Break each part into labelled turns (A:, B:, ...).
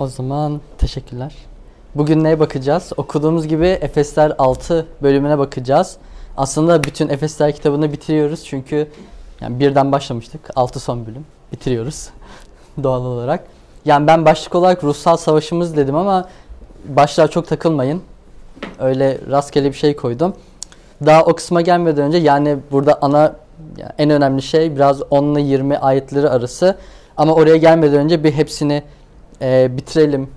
A: O zaman teşekkürler. Bugün neye bakacağız? Okuduğumuz gibi Efesler 6 bölümüne bakacağız. Aslında bütün Efesler kitabını bitiriyoruz çünkü yani birden başlamıştık. 6 son bölüm. Bitiriyoruz doğal olarak. Yani ben başlık olarak ruhsal savaşımız dedim ama başlığa çok takılmayın. Öyle rastgele bir şey koydum. Daha o kısma gelmeden önce yani burada ana yani en önemli şey biraz 10 ile 20 ayetleri arası. Ama oraya gelmeden önce bir hepsini e, bitirelim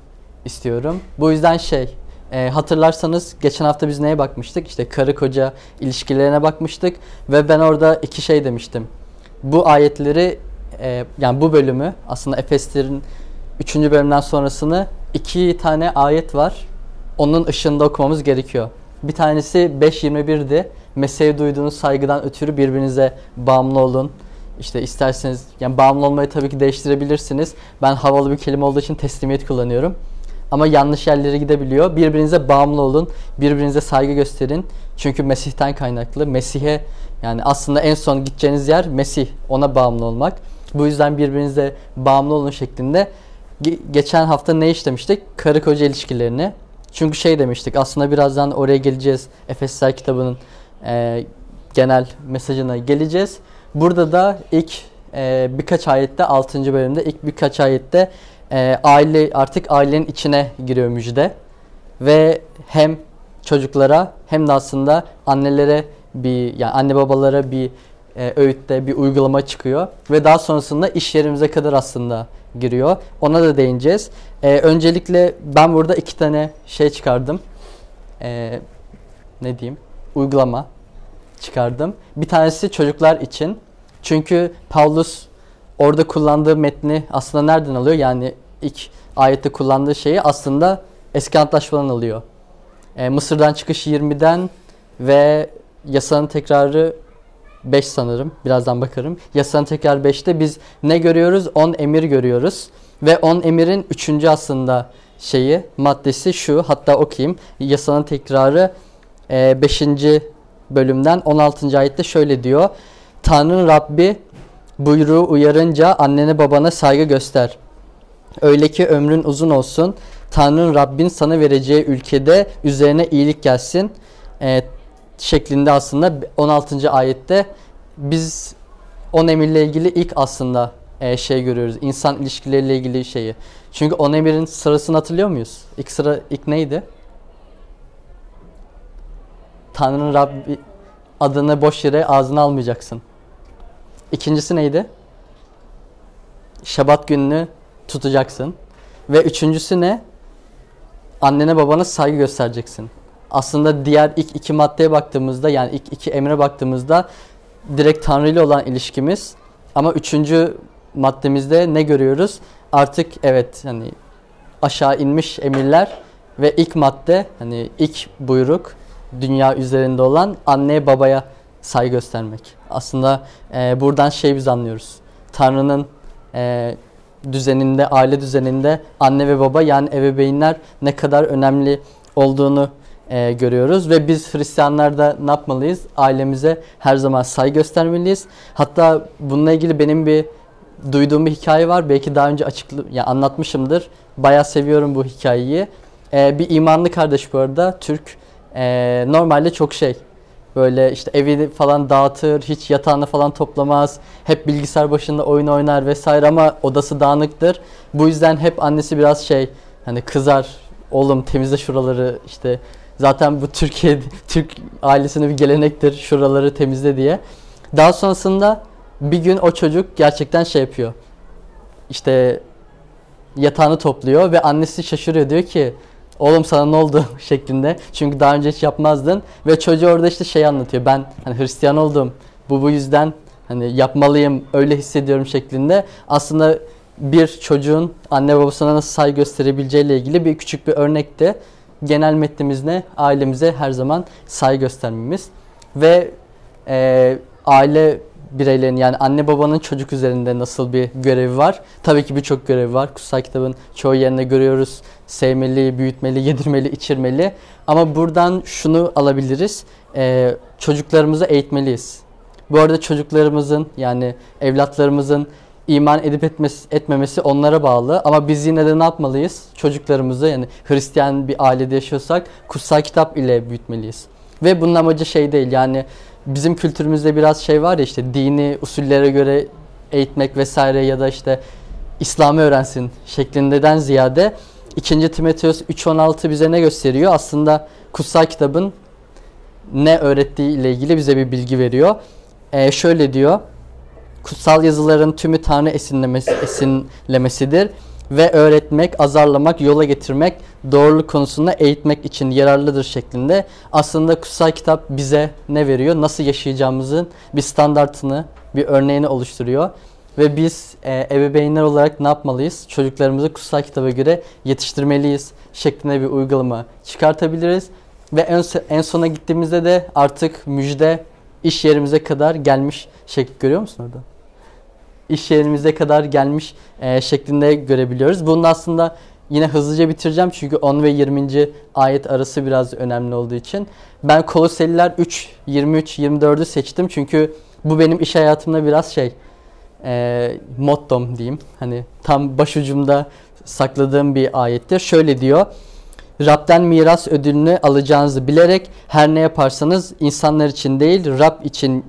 A: istiyorum. Bu yüzden şey e, hatırlarsanız geçen hafta biz neye bakmıştık? İşte karı koca ilişkilerine bakmıştık ve ben orada iki şey demiştim. Bu ayetleri e, yani bu bölümü aslında Efeslerin 3. bölümden sonrasını iki tane ayet var. Onun ışığında okumamız gerekiyor. Bir tanesi 5.21'di. Mesleğe duyduğunuz saygıdan ötürü birbirinize bağımlı olun. İşte isterseniz yani bağımlı olmayı tabii ki değiştirebilirsiniz. Ben havalı bir kelime olduğu için teslimiyet kullanıyorum. Ama yanlış yerlere gidebiliyor. Birbirinize bağımlı olun. Birbirinize saygı gösterin. Çünkü Mesih'ten kaynaklı. Mesih'e yani aslında en son gideceğiniz yer Mesih. Ona bağımlı olmak. Bu yüzden birbirinize bağımlı olun şeklinde. Ge- geçen hafta ne işlemiştik? Karı koca ilişkilerini. Çünkü şey demiştik aslında birazdan oraya geleceğiz. Efesler kitabının e, genel mesajına geleceğiz. Burada da ilk e, birkaç ayette 6. bölümde ilk birkaç ayette e, aile artık ailenin içine giriyor müjde. Ve hem çocuklara hem de aslında annelere bir yani anne babalara bir e, öğütte bir uygulama çıkıyor ve daha sonrasında iş yerimize kadar aslında giriyor. Ona da değineceğiz. E, öncelikle ben burada iki tane şey çıkardım. E, ne diyeyim? Uygulama çıkardım. Bir tanesi çocuklar için. Çünkü Paulus orada kullandığı metni aslında nereden alıyor? Yani ilk ayette kullandığı şeyi aslında eski antlaşmadan alıyor. E, Mısır'dan çıkış 20'den ve yasanın tekrarı 5 sanırım. Birazdan bakarım. Yasanın tekrar 5'te biz ne görüyoruz? 10 emir görüyoruz. Ve 10 emirin 3. aslında şeyi, maddesi şu. Hatta okuyayım. Yasanın tekrarı 5. bölümden 16. ayette şöyle diyor. Tanrı'nın Rabbi buyruğu uyarınca annene babana saygı göster. Öyle ki ömrün uzun olsun. Tanrı'nın Rabbin sana vereceği ülkede üzerine iyilik gelsin. E, şeklinde aslında 16. ayette biz on emirle ilgili ilk aslında e, şey görüyoruz. İnsan ilişkileriyle ilgili şeyi. Çünkü on emirin sırasını hatırlıyor muyuz? İlk sıra ilk neydi? Tanrı'nın Rabbi adını boş yere ağzına almayacaksın. İkincisi neydi? Şabat gününü tutacaksın. Ve üçüncüsü ne? Annene babana saygı göstereceksin. Aslında diğer ilk iki maddeye baktığımızda yani ilk iki emre baktığımızda direkt Tanrı ile olan ilişkimiz. Ama üçüncü maddemizde ne görüyoruz? Artık evet hani aşağı inmiş emirler ve ilk madde hani ilk buyruk dünya üzerinde olan anneye babaya saygı göstermek. Aslında e, buradan şey biz anlıyoruz. Tanrı'nın e, düzeninde, aile düzeninde anne ve baba yani ebeveynler ne kadar önemli olduğunu e, görüyoruz ve biz Hristiyanlar da ne yapmalıyız? Ailemize her zaman saygı göstermeliyiz. Hatta bununla ilgili benim bir duyduğum bir hikaye var. Belki daha önce açıklı yani anlatmışımdır. Bayağı seviyorum bu hikayeyi. E, bir imanlı kardeş bu arada Türk. E, normalde çok şey Böyle işte evi falan dağıtır, hiç yatağını falan toplamaz. Hep bilgisayar başında oyun oynar vesaire ama odası dağınıktır. Bu yüzden hep annesi biraz şey hani kızar. Oğlum temizle şuraları işte zaten bu Türkiye Türk ailesinin bir gelenektir şuraları temizle diye. Daha sonrasında bir gün o çocuk gerçekten şey yapıyor. İşte yatağını topluyor ve annesi şaşırıyor diyor ki oğlum sana ne oldu şeklinde. Çünkü daha önce hiç yapmazdın. Ve çocuğu orada işte şey anlatıyor. Ben hani Hristiyan oldum. Bu bu yüzden hani yapmalıyım öyle hissediyorum şeklinde. Aslında bir çocuğun anne babasına nasıl saygı gösterebileceğiyle ilgili bir küçük bir örnekti. Genel metnimiz ne? Ailemize her zaman saygı göstermemiz. Ve e, aile bireylerin yani anne babanın çocuk üzerinde nasıl bir görevi var? Tabii ki birçok görevi var. Kutsal kitabın çoğu yerinde görüyoruz. Sevmeli, büyütmeli, yedirmeli, içirmeli. Ama buradan şunu alabiliriz. Ee, çocuklarımızı eğitmeliyiz. Bu arada çocuklarımızın yani evlatlarımızın iman edip etmesi, etmemesi onlara bağlı. Ama biz yine de ne yapmalıyız? Çocuklarımızı yani Hristiyan bir ailede yaşıyorsak kutsal kitap ile büyütmeliyiz. Ve bunun amacı şey değil yani bizim kültürümüzde biraz şey var ya işte dini usullere göre eğitmek vesaire ya da işte İslam'ı öğrensin şeklindeden ziyade 2. Timoteus 3.16 bize ne gösteriyor? Aslında kutsal kitabın ne öğrettiği ile ilgili bize bir bilgi veriyor. Ee, şöyle diyor. Kutsal yazıların tümü Tanrı esinlemesi, esinlemesidir ve öğretmek, azarlamak, yola getirmek, doğruluk konusunda eğitmek için yararlıdır şeklinde. Aslında kutsal kitap bize ne veriyor? Nasıl yaşayacağımızın bir standartını, bir örneğini oluşturuyor. Ve biz e, ebeveynler olarak ne yapmalıyız? Çocuklarımızı kutsal kitaba göre yetiştirmeliyiz şeklinde bir uygulama çıkartabiliriz. Ve en, en sona gittiğimizde de artık müjde iş yerimize kadar gelmiş şekli görüyor musun orada? İş yerimize kadar gelmiş e, şeklinde görebiliyoruz. Bunu aslında yine hızlıca bitireceğim çünkü 10 ve 20. ayet arası biraz önemli olduğu için. Ben Koloseliler 3, 23, 24'ü seçtim çünkü bu benim iş hayatımda biraz şey e, mottom diyeyim. Hani tam başucumda sakladığım bir ayettir. Şöyle diyor. Rab'den miras ödülünü alacağınızı bilerek her ne yaparsanız insanlar için değil Rab için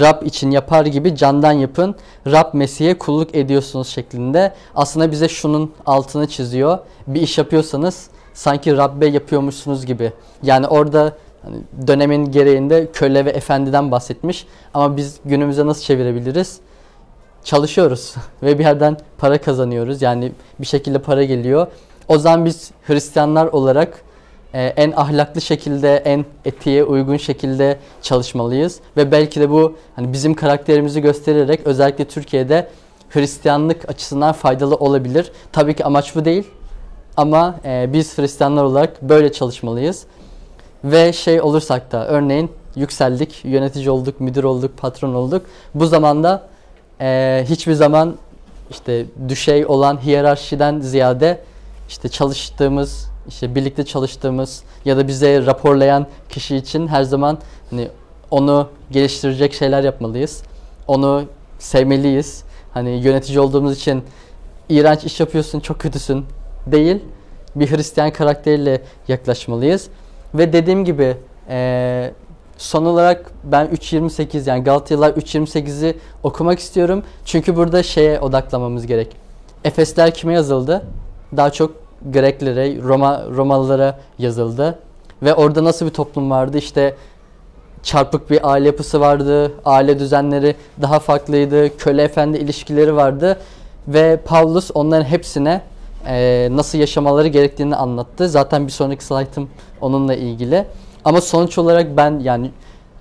A: Rab için yapar gibi candan yapın. Rab Mesih'e kulluk ediyorsunuz şeklinde. Aslında bize şunun altını çiziyor. Bir iş yapıyorsanız sanki Rabbe yapıyormuşsunuz gibi. Yani orada hani dönemin gereğinde köle ve efendiden bahsetmiş. Ama biz günümüze nasıl çevirebiliriz? Çalışıyoruz ve bir yerden para kazanıyoruz. Yani bir şekilde para geliyor. O zaman biz Hristiyanlar olarak e, en ahlaklı şekilde, en etiğe uygun şekilde çalışmalıyız. Ve belki de bu hani bizim karakterimizi göstererek özellikle Türkiye'de Hristiyanlık açısından faydalı olabilir. Tabii ki amaç bu değil. Ama e, biz Hristiyanlar olarak böyle çalışmalıyız. Ve şey olursak da örneğin yükseldik, yönetici olduk, müdür olduk, patron olduk. Bu zamanda e, hiçbir zaman işte düşey olan hiyerarşiden ziyade işte çalıştığımız, işte birlikte çalıştığımız ya da bize raporlayan kişi için her zaman hani onu geliştirecek şeyler yapmalıyız. Onu sevmeliyiz. Hani yönetici olduğumuz için iğrenç iş yapıyorsun, çok kötüsün değil. Bir Hristiyan karakteriyle yaklaşmalıyız. Ve dediğim gibi e, son olarak ben 3.28 yani Galatayalar 3.28'i okumak istiyorum. Çünkü burada şeye odaklamamız gerek. Efesler kime yazıldı? Daha çok Greklere, Roma Romalılara yazıldı. Ve orada nasıl bir toplum vardı? İşte çarpık bir aile yapısı vardı. Aile düzenleri daha farklıydı. Köle efendi ilişkileri vardı. Ve Paulus onların hepsine e, nasıl yaşamaları gerektiğini anlattı. Zaten bir sonraki slaytım onunla ilgili. Ama sonuç olarak ben yani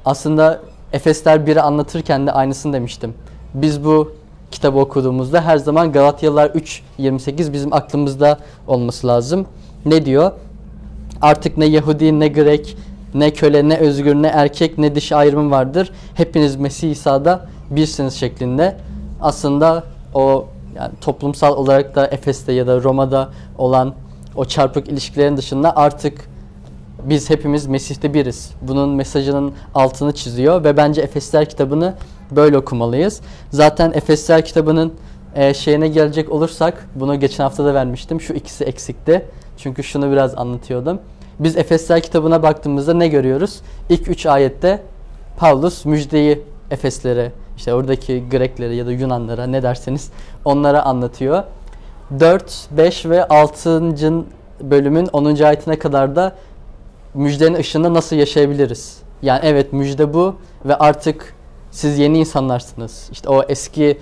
A: aslında Efesler 1'i anlatırken de aynısını demiştim. Biz bu kitabı okuduğumuzda her zaman Galatyalılar 3.28 bizim aklımızda olması lazım. Ne diyor? Artık ne Yahudi ne Grek ne köle ne özgür ne erkek ne dişi ayrımı vardır. Hepiniz Mesih İsa'da birsiniz şeklinde. Aslında o yani toplumsal olarak da Efes'te ya da Roma'da olan o çarpık ilişkilerin dışında artık biz hepimiz Mesih'te biriz. Bunun mesajının altını çiziyor ve bence Efesler kitabını böyle okumalıyız. Zaten Efesler kitabının e, şeyine gelecek olursak bunu geçen hafta da vermiştim. Şu ikisi eksikti. Çünkü şunu biraz anlatıyordum. Biz Efesler kitabına baktığımızda ne görüyoruz? İlk üç ayette Paulus müjdeyi Efeslere, işte oradaki Greklere ya da Yunanlara ne derseniz onlara anlatıyor. 4, 5 ve 6. bölümün 10. ayetine kadar da müjdenin ışığında nasıl yaşayabiliriz? Yani evet müjde bu ve artık siz yeni insanlarsınız. İşte o eski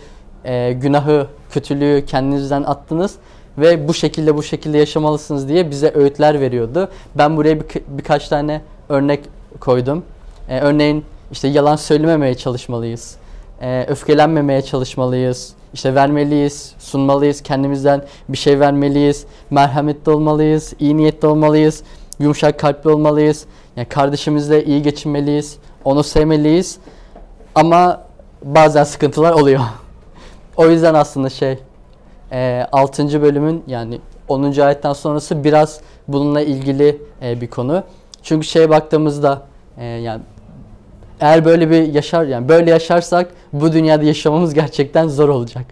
A: e, günahı, kötülüğü kendinizden attınız ve bu şekilde bu şekilde yaşamalısınız diye bize öğütler veriyordu. Ben buraya bir, birkaç tane örnek koydum. E, örneğin işte yalan söylememeye çalışmalıyız. E, öfkelenmemeye çalışmalıyız. İşte vermeliyiz, sunmalıyız, kendimizden bir şey vermeliyiz. Merhametli olmalıyız, iyi niyetli olmalıyız, yumuşak kalpli olmalıyız. Yani kardeşimizle iyi geçinmeliyiz, onu sevmeliyiz. Ama bazen sıkıntılar oluyor. o yüzden aslında şey e, 6. bölümün yani 10. ayetten sonrası biraz bununla ilgili e, bir konu. Çünkü şeye baktığımızda e, yani eğer böyle bir yaşar yani böyle yaşarsak bu dünyada yaşamamız gerçekten zor olacak.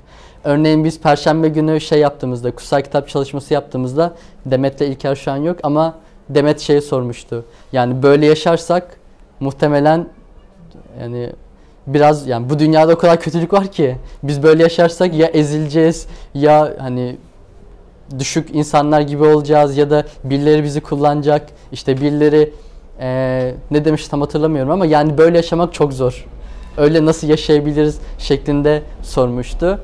A: Örneğin biz perşembe günü şey yaptığımızda, kutsal kitap çalışması yaptığımızda Demet'le İlker şu an yok ama Demet şeyi sormuştu. Yani böyle yaşarsak muhtemelen yani biraz yani bu dünyada o kadar kötülük var ki biz böyle yaşarsak ya ezileceğiz ya hani düşük insanlar gibi olacağız ya da birileri bizi kullanacak işte birileri eee, ne demiş tam hatırlamıyorum ama yani böyle yaşamak çok zor. Öyle nasıl yaşayabiliriz şeklinde sormuştu.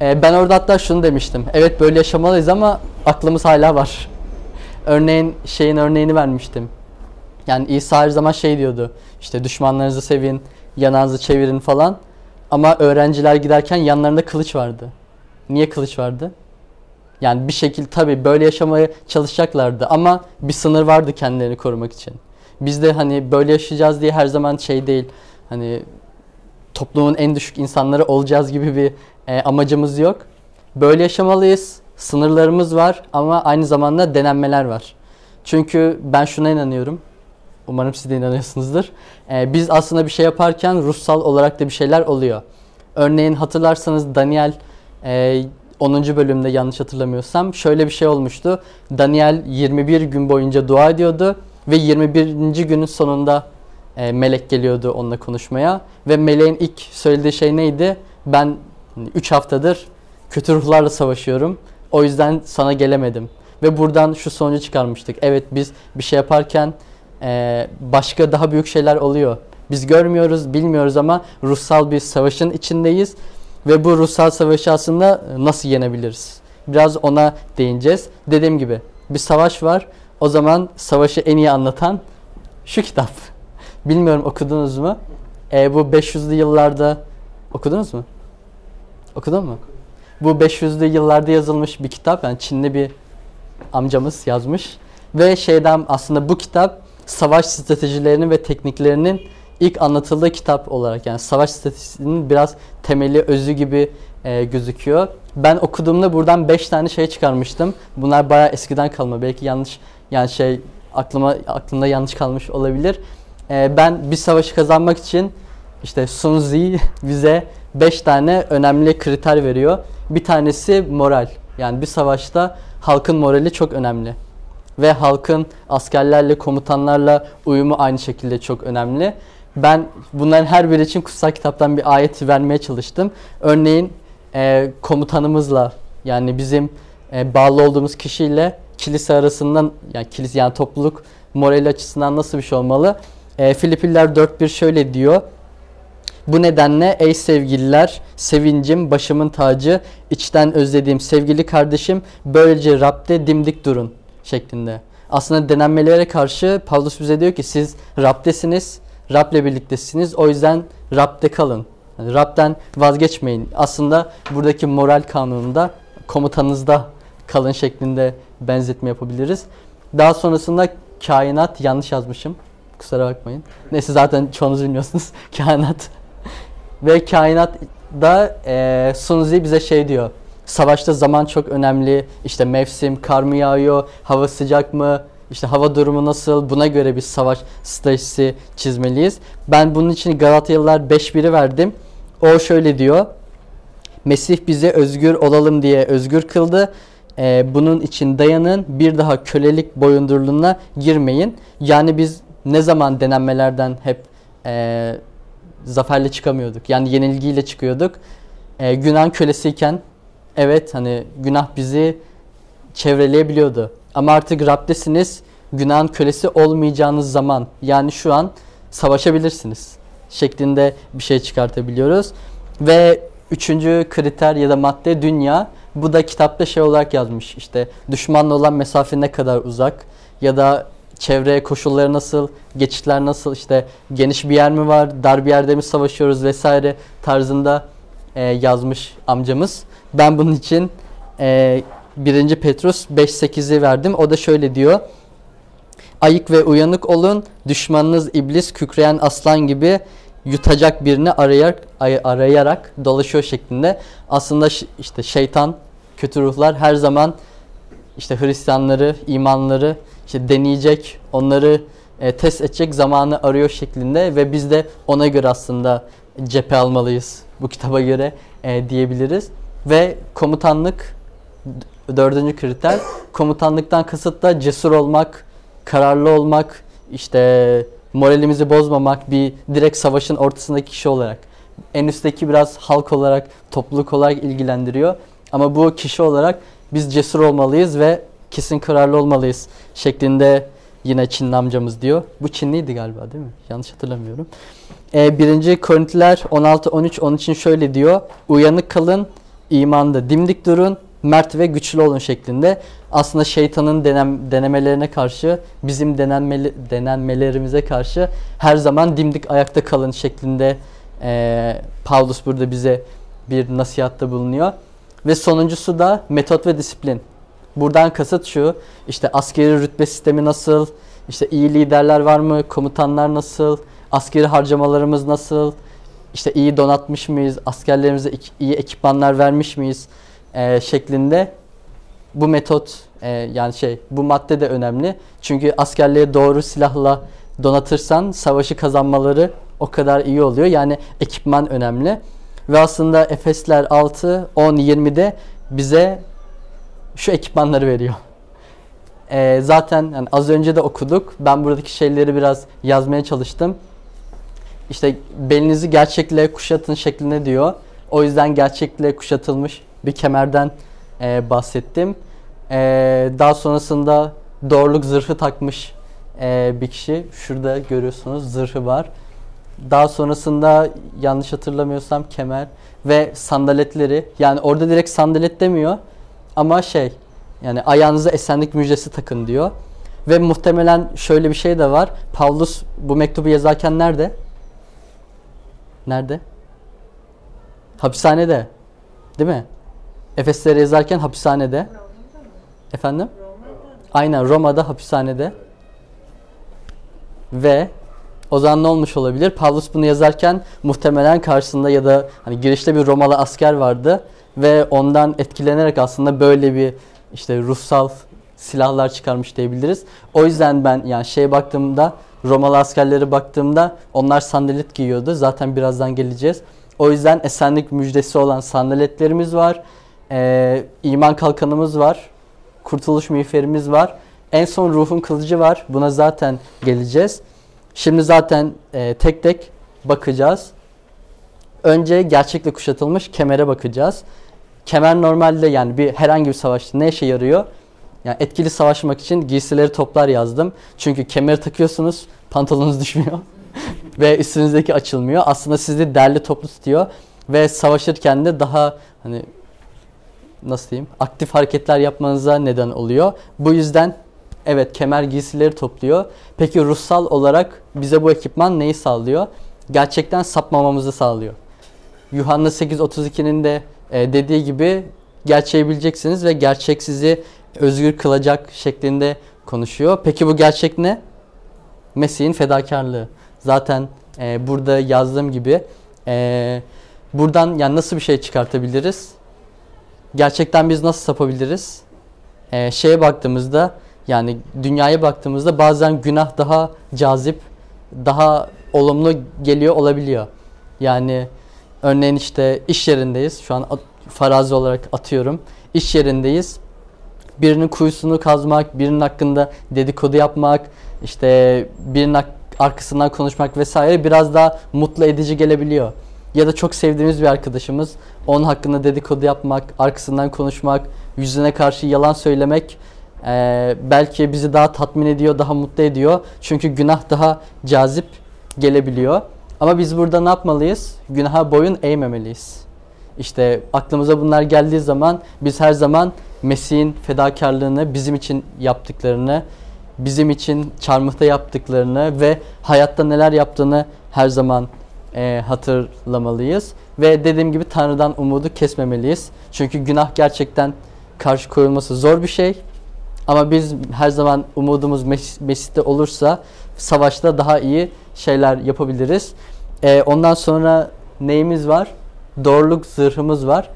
A: Eee, ben orada hatta şunu demiştim. Evet böyle yaşamalıyız ama aklımız hala var. Örneğin şeyin örneğini vermiştim. Yani İsa her zaman şey diyordu. İşte düşmanlarınızı sevin, yanağınızı çevirin falan. Ama öğrenciler giderken yanlarında kılıç vardı. Niye kılıç vardı? Yani bir şekilde tabii böyle yaşamaya çalışacaklardı ama bir sınır vardı kendilerini korumak için. Biz de hani böyle yaşayacağız diye her zaman şey değil. Hani toplumun en düşük insanları olacağız gibi bir e, amacımız yok. Böyle yaşamalıyız. Sınırlarımız var ama aynı zamanda denenmeler var. Çünkü ben şuna inanıyorum. Umarım siz de inanıyorsunuzdur. E, biz aslında bir şey yaparken ruhsal olarak da bir şeyler oluyor. Örneğin hatırlarsanız Daniel e, 10. bölümde yanlış hatırlamıyorsam şöyle bir şey olmuştu. Daniel 21 gün boyunca dua ediyordu ve 21. günün sonunda e, melek geliyordu onunla konuşmaya ve meleğin ilk söylediği şey neydi? Ben 3 haftadır kötü ruhlarla savaşıyorum. O yüzden sana gelemedim. Ve buradan şu sonucu çıkarmıştık. Evet biz bir şey yaparken e, başka daha büyük şeyler oluyor. Biz görmüyoruz, bilmiyoruz ama ruhsal bir savaşın içindeyiz. Ve bu ruhsal savaşı aslında nasıl yenebiliriz? Biraz ona değineceğiz. Dediğim gibi bir savaş var. O zaman savaşı en iyi anlatan şu kitap. Bilmiyorum okudunuz mu? E, bu 500'lü yıllarda okudunuz mu? Okudun mu? Bu 500'lü yıllarda yazılmış bir kitap. Yani Çinli bir amcamız yazmış. Ve şeyden aslında bu kitap savaş stratejilerinin ve tekniklerinin ilk anlatıldığı kitap olarak yani savaş stratejisinin biraz temeli özü gibi e, gözüküyor. Ben okuduğumda buradan 5 tane şey çıkarmıştım. Bunlar bayağı eskiden kalma. Belki yanlış yani şey aklıma aklımda yanlış kalmış olabilir. E, ben bir savaşı kazanmak için işte Sun Tzu bize 5 tane önemli kriter veriyor. Bir tanesi moral. Yani bir savaşta halkın morali çok önemli. Ve halkın askerlerle, komutanlarla uyumu aynı şekilde çok önemli. Ben bunların her biri için kutsal kitaptan bir ayet vermeye çalıştım. Örneğin e, komutanımızla yani bizim e, bağlı olduğumuz kişiyle kilise arasından yani kilise yani topluluk morali açısından nasıl bir şey olmalı? E, Filipiller 4.1 şöyle diyor. Bu nedenle ey sevgililer, sevincim, başımın tacı, içten özlediğim sevgili kardeşim, böylece Rab'de dimdik durun şeklinde. Aslında denenmelere karşı Pavlus bize diyor ki siz Rab'desiniz, Rab'le birliktesiniz. O yüzden Rab'de kalın. Yani Rab'den vazgeçmeyin. Aslında buradaki moral kanununda komutanınızda kalın şeklinde benzetme yapabiliriz. Daha sonrasında kainat yanlış yazmışım. Kusura bakmayın. Neyse zaten çoğunuz bilmiyorsunuz. kainat. Ve kainatta e, Sunzi bize şey diyor. Savaşta zaman çok önemli. İşte mevsim, kar mı yağıyor, hava sıcak mı, işte hava durumu nasıl buna göre bir savaş stratejisi çizmeliyiz. Ben bunun için Galatyalılar 5.1'i verdim. O şöyle diyor. Mesih bize özgür olalım diye özgür kıldı. Ee, bunun için dayanın bir daha kölelik boyundurluğuna girmeyin. Yani biz ne zaman denenmelerden hep e, zaferle çıkamıyorduk. Yani yenilgiyle çıkıyorduk. E, günah kölesiyken evet hani günah bizi çevreleyebiliyordu. Ama artık Rab'desiniz. Günahın kölesi olmayacağınız zaman yani şu an savaşabilirsiniz şeklinde bir şey çıkartabiliyoruz. Ve üçüncü kriter ya da madde dünya. Bu da kitapta şey olarak yazmış işte düşmanla olan mesafe ne kadar uzak ya da çevre koşulları nasıl, geçitler nasıl, işte geniş bir yer mi var, dar bir yerde mi savaşıyoruz vesaire tarzında e, yazmış amcamız. Ben bunun için e, 1. Petrus 5.8'i verdim. O da şöyle diyor. Ayık ve uyanık olun. Düşmanınız iblis kükreyen aslan gibi yutacak birini arayarak, arayarak dolaşıyor şeklinde. Aslında işte şeytan, kötü ruhlar her zaman işte Hristiyanları, imanları işte deneyecek, onları e, test edecek zamanı arıyor şeklinde ve biz de ona göre aslında cephe almalıyız bu kitaba göre e, diyebiliriz. Ve komutanlık dördüncü kriter. Komutanlıktan kasıt da cesur olmak, kararlı olmak, işte moralimizi bozmamak, bir direkt savaşın ortasındaki kişi olarak. En üstteki biraz halk olarak, topluluk olarak ilgilendiriyor. Ama bu kişi olarak biz cesur olmalıyız ve kesin kararlı olmalıyız şeklinde yine Çinli amcamız diyor. Bu Çinliydi galiba değil mi? Yanlış hatırlamıyorum. Ee, 1. Korintiler 16 13 onun için şöyle diyor. Uyanık kalın, imanda dimdik durun, mert ve güçlü olun şeklinde. Aslında şeytanın denem, denemelerine karşı, bizim denenmeli, denenmelerimize karşı her zaman dimdik ayakta kalın şeklinde ee, Paulus burada bize bir nasihatta bulunuyor. Ve sonuncusu da metot ve disiplin. Buradan kasıt şu, işte askeri rütbe sistemi nasıl, işte iyi liderler var mı, komutanlar nasıl, askeri harcamalarımız nasıl, işte iyi donatmış mıyız, askerlerimize iyi ekipmanlar vermiş miyiz e, şeklinde bu metot e, yani şey bu madde de önemli. Çünkü askerleri doğru silahla donatırsan savaşı kazanmaları o kadar iyi oluyor. Yani ekipman önemli. Ve aslında Efesler 6, 10, 20'de bize şu ekipmanları veriyor. Ee, zaten yani az önce de okuduk. Ben buradaki şeyleri biraz yazmaya çalıştım. İşte belinizi gerçekle kuşatın şeklinde diyor. O yüzden gerçekle kuşatılmış bir kemerden e, bahsettim. E, daha sonrasında doğruluk zırhı takmış e, bir kişi. Şurada görüyorsunuz zırhı var. Daha sonrasında yanlış hatırlamıyorsam kemer ve sandaletleri. Yani orada direkt sandalet demiyor ama şey yani ayağınıza esenlik müjdesi takın diyor. Ve muhtemelen şöyle bir şey de var. Pavlus bu mektubu yazarken nerede? Nerede? Hapishanede. Değil mi? Efeslere yazarken hapishanede. Efendim? Aynen Roma'da hapishanede. Ve o zaman ne olmuş olabilir? Pavlus bunu yazarken muhtemelen karşısında ya da hani girişte bir Romalı asker vardı ve ondan etkilenerek aslında böyle bir işte ruhsal silahlar çıkarmış diyebiliriz. O yüzden ben yani şeye baktığımda Romalı askerlere baktığımda onlar sandalet giyiyordu. Zaten birazdan geleceğiz. O yüzden esenlik müjdesi olan sandaletlerimiz var. Ee, iman kalkanımız var. Kurtuluş miğferimiz var. En son ruhun kılıcı var. Buna zaten geleceğiz. Şimdi zaten e, tek tek bakacağız. Önce gerçekle kuşatılmış kemere bakacağız. Kemer normalde yani bir herhangi bir savaşta ne işe yarıyor? Yani etkili savaşmak için giysileri toplar yazdım. Çünkü kemeri takıyorsunuz, pantolonunuz düşmüyor ve üstünüzdeki açılmıyor. Aslında sizi derli toplu tutuyor ve savaşırken de daha hani nasıl diyeyim aktif hareketler yapmanıza neden oluyor. Bu yüzden evet kemer giysileri topluyor. Peki ruhsal olarak bize bu ekipman neyi sağlıyor? Gerçekten sapmamamızı sağlıyor. Yuhanna 8.32'nin de e, dediği gibi gerçeği bileceksiniz ve gerçek sizi özgür kılacak şeklinde konuşuyor. Peki bu gerçek ne? Mesih'in fedakarlığı. Zaten e, burada yazdığım gibi e, buradan yani nasıl bir şey çıkartabiliriz? Gerçekten biz nasıl sapabiliriz? E, şeye baktığımızda yani dünyaya baktığımızda bazen günah daha cazip, daha olumlu geliyor olabiliyor. Yani örneğin işte iş yerindeyiz. Şu an farazi olarak atıyorum. İş yerindeyiz. Birinin kuyusunu kazmak, birinin hakkında dedikodu yapmak, işte birinin arkasından konuşmak vesaire biraz daha mutlu edici gelebiliyor. Ya da çok sevdiğimiz bir arkadaşımız, onun hakkında dedikodu yapmak, arkasından konuşmak, yüzüne karşı yalan söylemek eee, belki bizi daha tatmin ediyor, daha mutlu ediyor. Çünkü günah daha cazip gelebiliyor. Ama biz burada ne yapmalıyız? Günaha boyun eğmemeliyiz. İşte aklımıza bunlar geldiği zaman biz her zaman Mesih'in fedakarlığını, bizim için yaptıklarını, bizim için çarmıhta yaptıklarını ve hayatta neler yaptığını her zaman e, hatırlamalıyız. Ve dediğim gibi Tanrı'dan umudu kesmemeliyiz. Çünkü günah gerçekten karşı koyulması zor bir şey. Ama biz her zaman umudumuz Mes- Mesih'te olursa savaşta daha iyi şeyler yapabiliriz. E, ondan sonra neyimiz var? Doğruluk zırhımız var.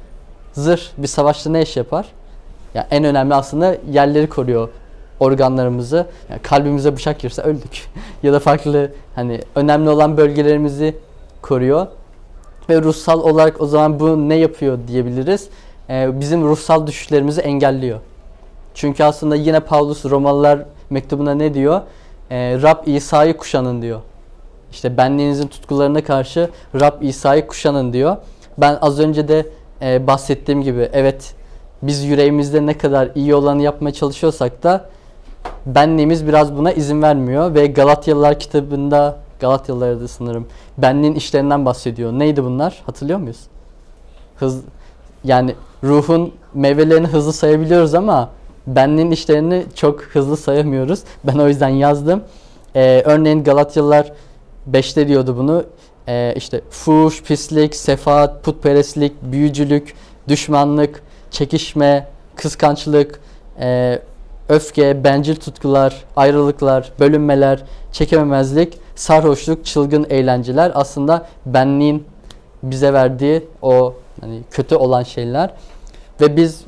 A: Zırh bir savaşta ne iş yapar? Ya en önemli aslında yerleri koruyor organlarımızı. Yani kalbimize bıçak girse öldük. ya da farklı hani önemli olan bölgelerimizi koruyor. Ve ruhsal olarak o zaman bu ne yapıyor diyebiliriz. e, bizim ruhsal düşüşlerimizi engelliyor. Çünkü aslında yine Paulus Romalılar mektubuna ne diyor? E, Rab İsa'yı kuşanın diyor. İşte benliğinizin tutkularına karşı Rab İsa'yı kuşanın diyor. Ben az önce de e, bahsettiğim gibi evet biz yüreğimizde ne kadar iyi olanı yapmaya çalışıyorsak da benliğimiz biraz buna izin vermiyor ve Galatyalılar kitabında Galatyalılarda sanırım benliğin işlerinden bahsediyor. Neydi bunlar? Hatırlıyor muyuz? Hız yani ruhun meyvelerini hızlı sayabiliyoruz ama benliğin işlerini çok hızlı sayamıyoruz. Ben o yüzden yazdım. Ee, örneğin Galatyalılar 5'te diyordu bunu. Ee, işte fuş, pislik, sefaat, putperestlik, büyücülük, düşmanlık, çekişme, kıskançlık, e, öfke, bencil tutkular, ayrılıklar, bölünmeler, çekememezlik, sarhoşluk, çılgın eğlenceler aslında benliğin bize verdiği o hani kötü olan şeyler ve biz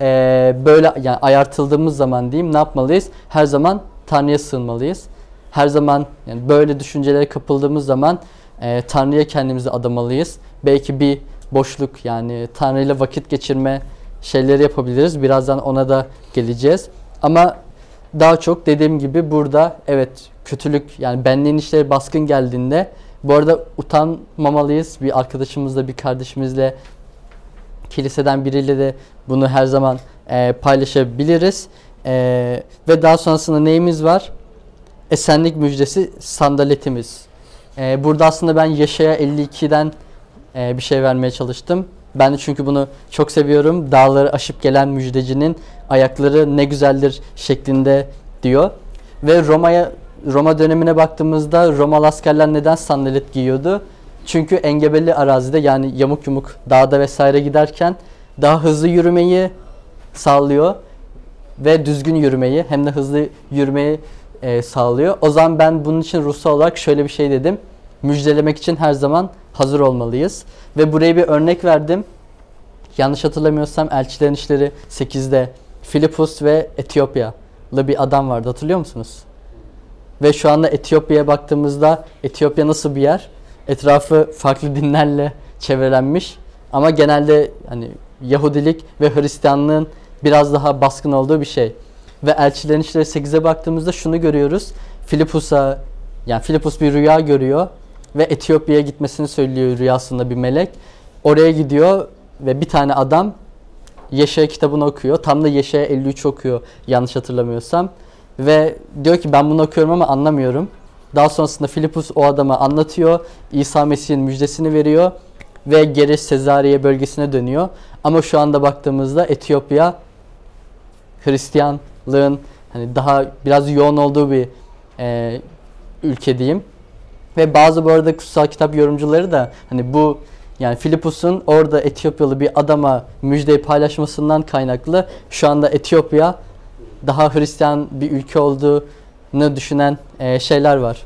A: e, böyle yani ayartıldığımız zaman diyeyim ne yapmalıyız? Her zaman Tanrı'ya sığınmalıyız. Her zaman yani böyle düşüncelere kapıldığımız zaman e, Tanrı'ya kendimizi adamalıyız. Belki bir boşluk yani Tanrı ile vakit geçirme şeyleri yapabiliriz. Birazdan ona da geleceğiz. Ama daha çok dediğim gibi burada evet kötülük yani benliğin işleri baskın geldiğinde bu arada utanmamalıyız. Bir arkadaşımızla bir kardeşimizle kiliseden biriyle de bunu her zaman e, paylaşabiliriz. E, ve daha sonrasında neyimiz var? Esenlik müjdesi sandaletimiz. E, burada aslında ben Yaşaya 52'den e, bir şey vermeye çalıştım. Ben de çünkü bunu çok seviyorum. Dağları aşıp gelen müjdecinin ayakları ne güzeldir şeklinde diyor. Ve Roma'ya Roma dönemine baktığımızda Romalı askerler neden sandalet giyiyordu? Çünkü engebeli arazide yani yamuk yumuk dağda vesaire giderken daha hızlı yürümeyi sağlıyor ve düzgün yürümeyi hem de hızlı yürümeyi e, sağlıyor. O zaman ben bunun için ruhsal olarak şöyle bir şey dedim. Müjdelemek için her zaman hazır olmalıyız. Ve buraya bir örnek verdim. Yanlış hatırlamıyorsam Elçilerin İşleri 8'de Filipus ve Etiyopyalı bir adam vardı hatırlıyor musunuz? Ve şu anda Etiyopya'ya baktığımızda Etiyopya nasıl bir yer? Etrafı farklı dinlerle çevrelenmiş ama genelde hani Yahudilik ve Hristiyanlığın biraz daha baskın olduğu bir şey. Ve Elçilerin İşleri 8'e baktığımızda şunu görüyoruz. Filipus'a yani Filipus bir rüya görüyor ve Etiyopya'ya gitmesini söylüyor rüyasında bir melek. Oraya gidiyor ve bir tane adam Yeşaya kitabını okuyor. Tam da Yeşaya 53 okuyor yanlış hatırlamıyorsam. Ve diyor ki ben bunu okuyorum ama anlamıyorum. Daha sonrasında Filipus o adama anlatıyor. İsa Mesih'in müjdesini veriyor. Ve geri Sezariye bölgesine dönüyor. Ama şu anda baktığımızda Etiyopya Hristiyanlığın hani daha biraz yoğun olduğu bir e, ülke diyeyim. Ve bazı bu arada kutsal kitap yorumcuları da hani bu yani Filipus'un orada Etiyopyalı bir adama müjdeyi paylaşmasından kaynaklı şu anda Etiyopya daha Hristiyan bir ülke olduğunu düşünen e, şeyler var.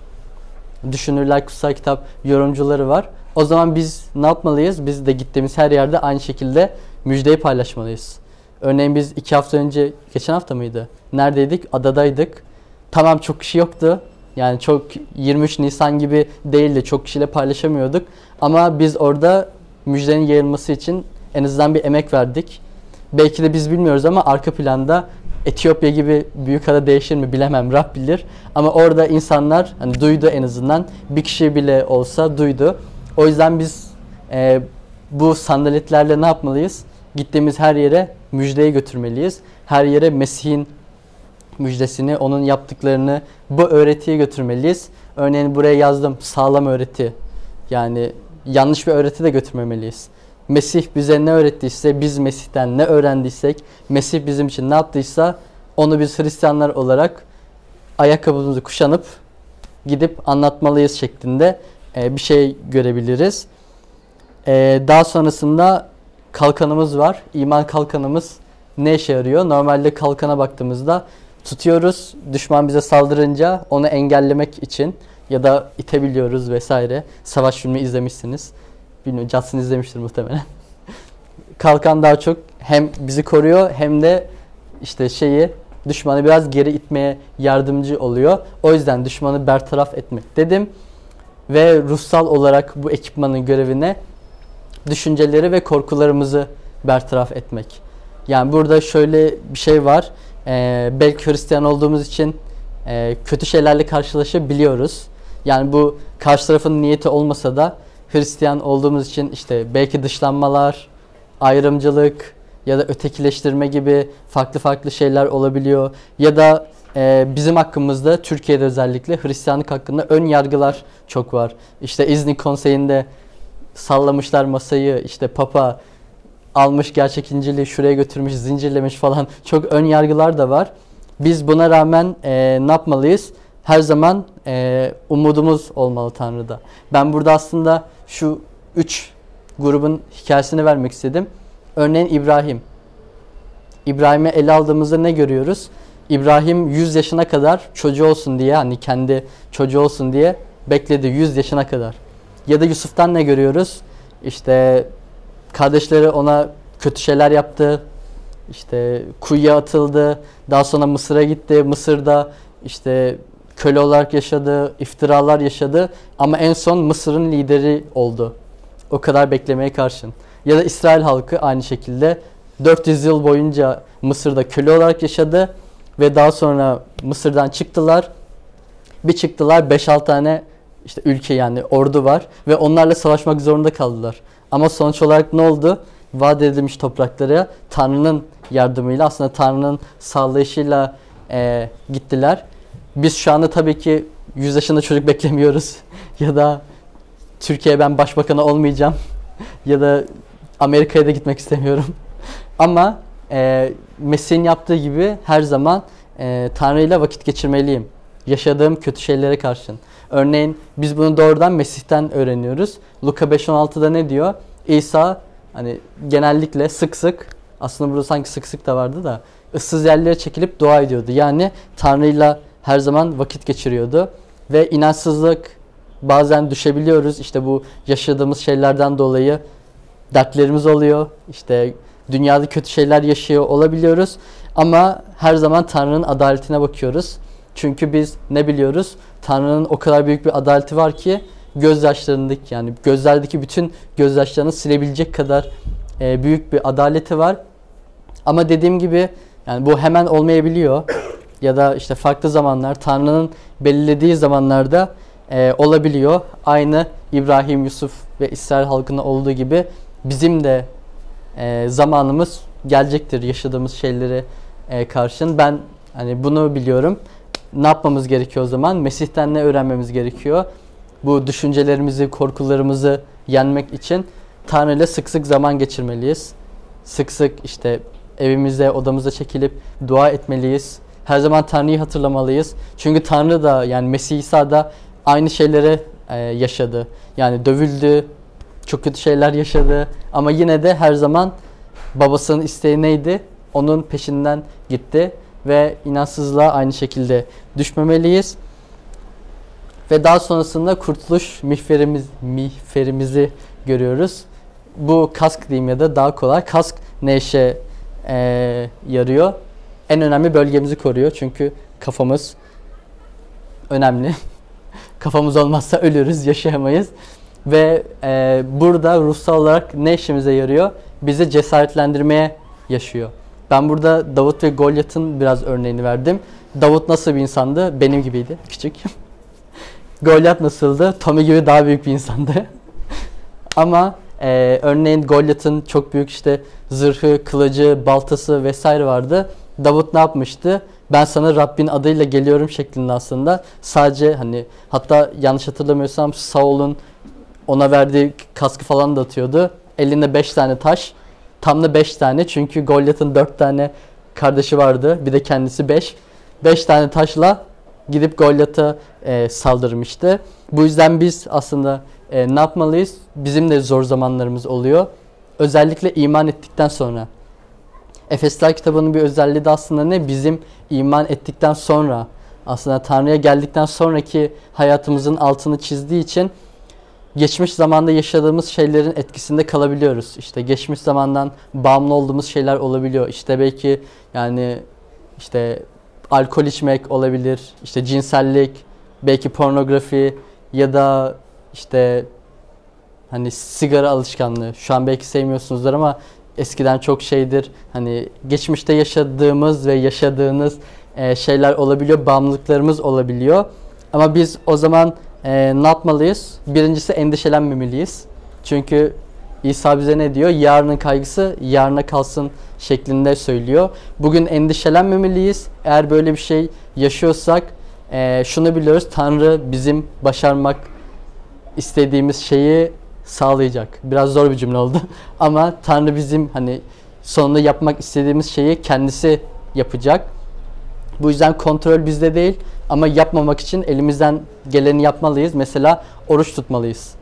A: Düşünürler kutsal kitap yorumcuları var. O zaman biz ne yapmalıyız? Biz de gittiğimiz her yerde aynı şekilde müjdeyi paylaşmalıyız. Örneğin biz iki hafta önce, geçen hafta mıydı? Neredeydik? Adadaydık. Tamam çok kişi yoktu. Yani çok 23 Nisan gibi değildi. Çok kişiyle paylaşamıyorduk. Ama biz orada müjdenin yayılması için en azından bir emek verdik. Belki de biz bilmiyoruz ama arka planda Etiyopya gibi büyük ada değişir mi bilemem Rab bilir. Ama orada insanlar hani duydu en azından bir kişi bile olsa duydu. O yüzden biz e, bu sandaletlerle ne yapmalıyız? Gittiğimiz her yere müjdeyi götürmeliyiz. Her yere Mesih'in müjdesini, onun yaptıklarını, bu öğretiye götürmeliyiz. Örneğin buraya yazdım sağlam öğreti. Yani yanlış bir öğreti de götürmemeliyiz. Mesih bize ne öğrettiyse, biz Mesih'ten ne öğrendiysek, Mesih bizim için ne yaptıysa onu biz Hristiyanlar olarak ayakkabımızı kuşanıp gidip anlatmalıyız şeklinde bir şey görebiliriz. Daha sonrasında kalkanımız var. İman kalkanımız ne işe yarıyor? Normalde kalkana baktığımızda tutuyoruz. Düşman bize saldırınca onu engellemek için ya da itebiliyoruz vesaire. Savaş filmi izlemişsiniz. Bilmiyorum Johnson izlemiştir muhtemelen. Kalkan daha çok hem bizi koruyor hem de işte şeyi düşmanı biraz geri itmeye yardımcı oluyor. O yüzden düşmanı bertaraf etmek dedim. Ve ruhsal olarak bu ekipmanın görevine düşünceleri ve korkularımızı bertaraf etmek. Yani burada şöyle bir şey var. Ee, belki Hristiyan olduğumuz için e, kötü şeylerle karşılaşabiliyoruz. Yani bu karşı tarafın niyeti olmasa da Hristiyan olduğumuz için işte belki dışlanmalar, ayrımcılık ya da ötekileştirme gibi farklı farklı şeyler olabiliyor. Ya da e, bizim hakkımızda Türkiye'de özellikle Hristiyanlık hakkında ön yargılar çok var. İşte İznik Konseyi'nde sallamışlar masayı işte Papa almış gerçek İncil'i şuraya götürmüş zincirlemiş falan çok ön yargılar da var. Biz buna rağmen e, ne yapmalıyız? Her zaman e, umudumuz olmalı Tanrı'da. Ben burada aslında şu üç grubun hikayesini vermek istedim. Örneğin İbrahim. İbrahim'e ele aldığımızda ne görüyoruz? İbrahim 100 yaşına kadar çocuğu olsun diye hani kendi çocuğu olsun diye bekledi 100 yaşına kadar. Ya da Yusuf'tan ne görüyoruz? İşte kardeşleri ona kötü şeyler yaptı. İşte kuyuya atıldı. Daha sonra Mısır'a gitti. Mısır'da işte köle olarak yaşadı, iftiralar yaşadı ama en son Mısır'ın lideri oldu. O kadar beklemeye karşın. Ya da İsrail halkı aynı şekilde 400 yıl boyunca Mısır'da köle olarak yaşadı ve daha sonra Mısır'dan çıktılar. Bir çıktılar 5-6 tane işte ülke yani ordu var ve onlarla savaşmak zorunda kaldılar. Ama sonuç olarak ne oldu? Vaat edilmiş topraklara Tanrı'nın yardımıyla aslında Tanrı'nın sağlayışıyla e, gittiler. Biz şu anda tabii ki 100 yaşında çocuk beklemiyoruz ya da Türkiye ben başbakanı olmayacağım ya da Amerika'ya da gitmek istemiyorum. Ama e, Mesih'in yaptığı gibi her zaman e, Tanrı ile vakit geçirmeliyim. Yaşadığım kötü şeylere karşın. Örneğin biz bunu doğrudan Mesih'ten öğreniyoruz. Luka 5.16'da ne diyor? İsa hani genellikle sık sık aslında burada sanki sık sık da vardı da ıssız yerlere çekilip dua ediyordu. Yani Tanrı'yla her zaman vakit geçiriyordu. Ve inançsızlık bazen düşebiliyoruz. İşte bu yaşadığımız şeylerden dolayı dertlerimiz oluyor. İşte dünyada kötü şeyler yaşıyor olabiliyoruz. Ama her zaman Tanrı'nın adaletine bakıyoruz. Çünkü biz ne biliyoruz? Tanrı'nın o kadar büyük bir adaleti var ki gözyaşlarındaki yani gözlerdeki bütün gözyaşlarını silebilecek kadar e, büyük bir adaleti var. Ama dediğim gibi yani bu hemen olmayabiliyor ya da işte farklı zamanlar Tanrı'nın belirlediği zamanlarda e, olabiliyor. Aynı İbrahim, Yusuf ve İsrail halkında olduğu gibi bizim de e, zamanımız gelecektir yaşadığımız şeyleri e, karşın. Ben hani bunu biliyorum. Ne yapmamız gerekiyor o zaman? Mesih'ten ne öğrenmemiz gerekiyor? Bu düşüncelerimizi, korkularımızı yenmek için Tanrı ile sık sık zaman geçirmeliyiz. Sık sık işte evimize, odamıza çekilip dua etmeliyiz. Her zaman Tanrı'yı hatırlamalıyız. Çünkü Tanrı da yani Mesih İsa da aynı şeyleri e, yaşadı. Yani dövüldü, çok kötü şeyler yaşadı ama yine de her zaman babasının isteği neydi? Onun peşinden gitti ve inançsızlığa aynı şekilde düşmemeliyiz. Ve daha sonrasında kurtuluş mihverimiz, mihverimizi görüyoruz. Bu kask diyeyim ya da daha kolay. Kask ne işe e, yarıyor? En önemli bölgemizi koruyor. Çünkü kafamız önemli. Kafamız olmazsa ölürüz, yaşayamayız. Ve e, burada ruhsal olarak ne işimize yarıyor? Bizi cesaretlendirmeye yaşıyor. Ben burada Davut ve Golyat'ın biraz örneğini verdim. Davut nasıl bir insandı? Benim gibiydi, küçük. Golyat nasıldı? Tommy gibi daha büyük bir insandı. Ama e, örneğin Golyat'ın çok büyük işte zırhı, kılıcı, baltası vesaire vardı. Davut ne yapmıştı? Ben sana Rabbin adıyla geliyorum şeklinde aslında. Sadece hani hatta yanlış hatırlamıyorsam Saul'un ona verdiği kaskı falan da atıyordu. Elinde 5 tane taş. Tam da 5 tane çünkü Goliath'ın 4 tane kardeşi vardı. Bir de kendisi 5. 5 tane taşla gidip Goliath'a e, saldırmıştı. Bu yüzden biz aslında e, ne yapmalıyız? Bizim de zor zamanlarımız oluyor. Özellikle iman ettikten sonra. Efesler kitabının bir özelliği de aslında ne? Bizim iman ettikten sonra aslında Tanrı'ya geldikten sonraki hayatımızın altını çizdiği için geçmiş zamanda yaşadığımız şeylerin etkisinde kalabiliyoruz. İşte geçmiş zamandan bağımlı olduğumuz şeyler olabiliyor. İşte belki yani işte alkol içmek olabilir, işte cinsellik, belki pornografi ya da işte hani sigara alışkanlığı. Şu an belki sevmiyorsunuzdur ama eskiden çok şeydir. Hani geçmişte yaşadığımız ve yaşadığınız şeyler olabiliyor, bağımlılıklarımız olabiliyor. Ama biz o zaman e, ne yapmalıyız? Birincisi endişelenmemeliyiz. Çünkü İsa bize ne diyor? Yarının kaygısı yarına kalsın şeklinde söylüyor. Bugün endişelenmemeliyiz. Eğer böyle bir şey yaşıyorsak e, şunu biliyoruz. Tanrı bizim başarmak istediğimiz şeyi sağlayacak. Biraz zor bir cümle oldu. Ama Tanrı bizim hani sonunda yapmak istediğimiz şeyi kendisi yapacak. Bu yüzden kontrol bizde değil ama yapmamak için elimizden geleni yapmalıyız. Mesela oruç tutmalıyız.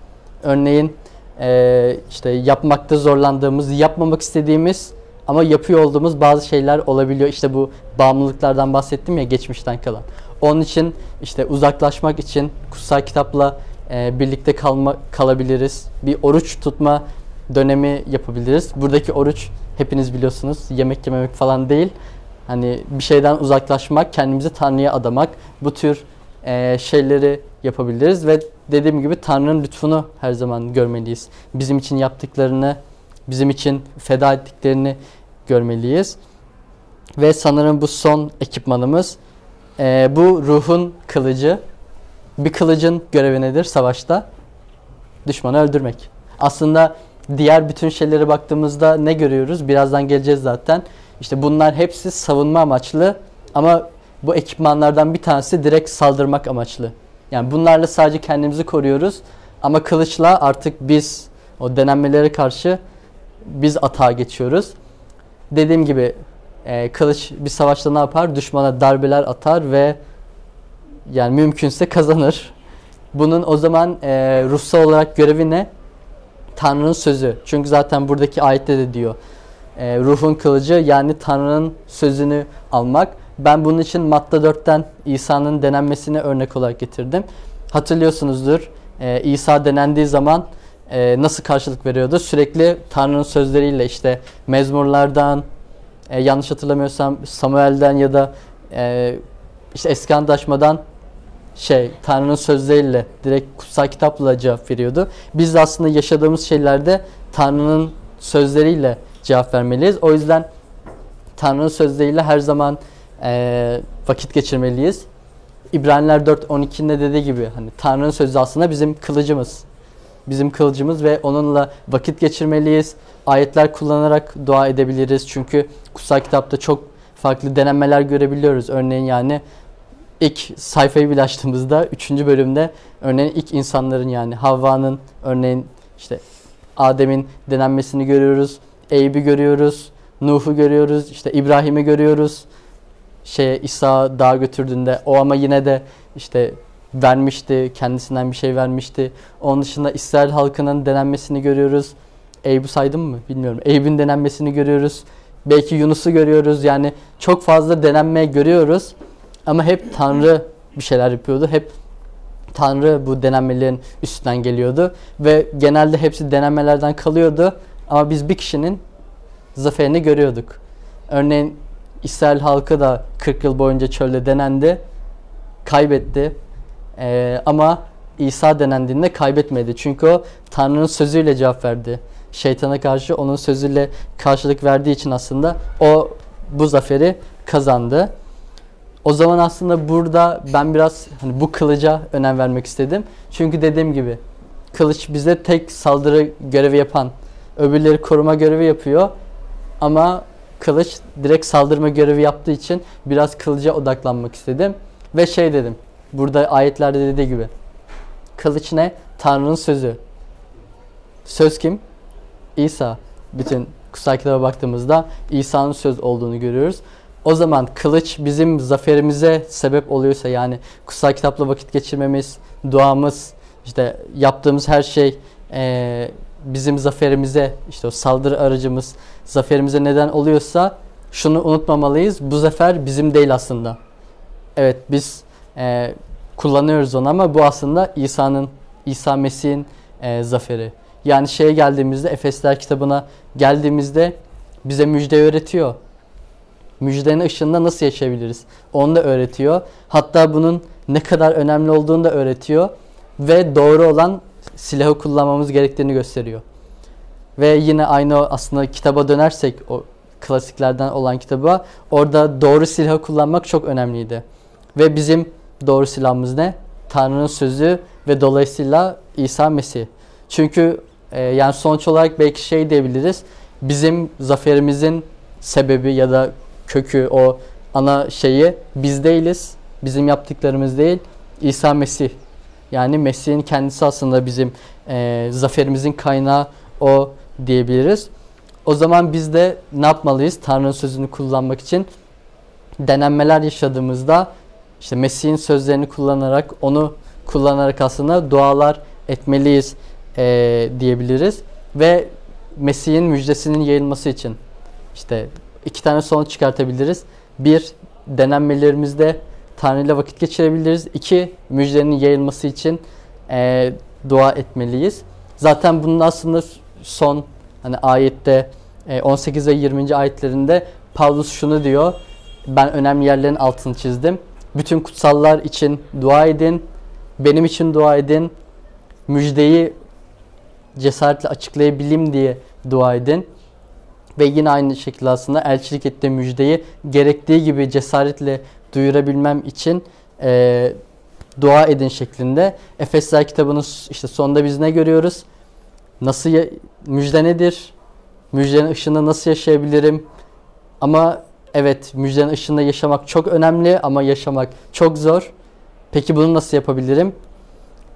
A: Örneğin e, işte yapmakta zorlandığımız, yapmamak istediğimiz ama yapıyor olduğumuz bazı şeyler olabiliyor. İşte bu bağımlılıklardan bahsettim ya geçmişten kalan. Onun için işte uzaklaşmak için kutsal kitapla e, birlikte kalma kalabiliriz. Bir oruç tutma dönemi yapabiliriz. Buradaki oruç hepiniz biliyorsunuz yemek yememek falan değil. Hani bir şeyden uzaklaşmak, kendimizi Tanrı'ya adamak bu tür e, şeyleri yapabiliriz ve dediğim gibi Tanrı'nın lütfunu her zaman görmeliyiz. Bizim için yaptıklarını, bizim için feda ettiklerini görmeliyiz. Ve sanırım bu son ekipmanımız e, bu ruhun kılıcı. Bir kılıcın görevi nedir savaşta? Düşmanı öldürmek. Aslında diğer bütün şeylere baktığımızda ne görüyoruz? Birazdan geleceğiz zaten. İşte bunlar hepsi savunma amaçlı ama bu ekipmanlardan bir tanesi direkt saldırmak amaçlı. Yani bunlarla sadece kendimizi koruyoruz ama kılıçla artık biz o denenmelere karşı biz atağa geçiyoruz. Dediğim gibi e, kılıç bir savaşta ne yapar? Düşmana darbeler atar ve yani mümkünse kazanır. Bunun o zaman e, ruhsal olarak görevi ne? Tanrı'nın sözü. Çünkü zaten buradaki ayette de diyor. E, ruhun kılıcı yani Tanrı'nın sözünü almak. Ben bunun için Matta 4'ten İsa'nın denenmesini örnek olarak getirdim. Hatırlıyorsunuzdur. E, İsa denendiği zaman e, nasıl karşılık veriyordu? Sürekli Tanrı'nın sözleriyle işte mezmurlardan, e, yanlış hatırlamıyorsam Samuel'den ya da e, işte eski antlaşmadan şey Tanrı'nın sözleriyle direkt kutsal kitapla cevap veriyordu. Biz de aslında yaşadığımız şeylerde Tanrı'nın sözleriyle cevap vermeliyiz. O yüzden Tanrı'nın sözleriyle her zaman e, vakit geçirmeliyiz. İbraniler 4.12'de dediği gibi hani Tanrı'nın sözü aslında bizim kılıcımız. Bizim kılıcımız ve onunla vakit geçirmeliyiz. Ayetler kullanarak dua edebiliriz. Çünkü kutsal kitapta çok farklı denemeler görebiliyoruz. Örneğin yani ilk sayfayı bile açtığımızda 3. bölümde örneğin ilk insanların yani Havva'nın örneğin işte Adem'in denenmesini görüyoruz. Eyüp'ü görüyoruz. Nuh'u görüyoruz. işte İbrahim'i görüyoruz. Şeye İsa dağa götürdüğünde o ama yine de işte vermişti. Kendisinden bir şey vermişti. Onun dışında İsrail halkının denenmesini görüyoruz. Eyüp'ü saydım mı bilmiyorum. Eyüp'ün denenmesini görüyoruz. Belki Yunus'u görüyoruz. Yani çok fazla denenme görüyoruz. Ama hep Tanrı bir şeyler yapıyordu. Hep Tanrı bu denenmelerin üstünden geliyordu. Ve genelde hepsi denenmelerden kalıyordu. Ama biz bir kişinin zaferini görüyorduk. Örneğin İsrail halkı da 40 yıl boyunca çölde denendi. Kaybetti. Ee, ama İsa denendiğinde kaybetmedi. Çünkü o Tanrı'nın sözüyle cevap verdi. Şeytana karşı onun sözüyle karşılık verdiği için aslında o bu zaferi kazandı. O zaman aslında burada ben biraz hani bu kılıca önem vermek istedim. Çünkü dediğim gibi kılıç bize tek saldırı görevi yapan, öbürleri koruma görevi yapıyor. Ama kılıç direkt saldırma görevi yaptığı için biraz kılıca odaklanmak istedim. Ve şey dedim, burada ayetlerde dediği gibi. Kılıç ne? Tanrı'nın sözü. Söz kim? İsa. Bütün kutsal kitaba baktığımızda İsa'nın söz olduğunu görüyoruz. O zaman kılıç bizim zaferimize sebep oluyorsa yani kutsal kitapla vakit geçirmemiz, duamız, işte yaptığımız her şey e, bizim zaferimize, işte o saldırı aracımız zaferimize neden oluyorsa şunu unutmamalıyız. Bu zafer bizim değil aslında. Evet biz e, kullanıyoruz onu ama bu aslında İsa'nın, İsa Mesih'in e, zaferi. Yani şeye geldiğimizde, Efesler kitabına geldiğimizde bize müjde öğretiyor müjdenin ışığında nasıl yaşayabiliriz? Onu da öğretiyor. Hatta bunun ne kadar önemli olduğunu da öğretiyor. Ve doğru olan silahı kullanmamız gerektiğini gösteriyor. Ve yine aynı aslında kitaba dönersek o klasiklerden olan kitaba orada doğru silahı kullanmak çok önemliydi. Ve bizim doğru silahımız ne? Tanrı'nın sözü ve dolayısıyla İsa Mesih. Çünkü e, yani sonuç olarak belki şey diyebiliriz. Bizim zaferimizin sebebi ya da kökü o ana şeyi biz değiliz. Bizim yaptıklarımız değil. İsa Mesih. Yani Mesih'in kendisi aslında bizim e, zaferimizin kaynağı o diyebiliriz. O zaman biz de ne yapmalıyız? Tanrı'nın sözünü kullanmak için denenmeler yaşadığımızda işte Mesih'in sözlerini kullanarak onu kullanarak aslında dualar etmeliyiz e, diyebiliriz. Ve Mesih'in müjdesinin yayılması için işte iki tane sonuç çıkartabiliriz. Bir, denenmelerimizde Tanrı ile vakit geçirebiliriz. İki, müjdenin yayılması için e, dua etmeliyiz. Zaten bunun aslında son hani ayette e, 18 ve 20. ayetlerinde Paulus şunu diyor. Ben önemli yerlerin altını çizdim. Bütün kutsallar için dua edin. Benim için dua edin. Müjdeyi cesaretle açıklayabileyim diye dua edin. Ve yine aynı şekilde aslında elçilik ettiği müjdeyi gerektiği gibi cesaretle duyurabilmem için e, dua edin şeklinde. Efesler kitabının işte sonunda biz ne görüyoruz? Nasıl müjde nedir? Müjdenin ışığında nasıl yaşayabilirim? Ama evet müjdenin ışığında yaşamak çok önemli ama yaşamak çok zor. Peki bunu nasıl yapabilirim?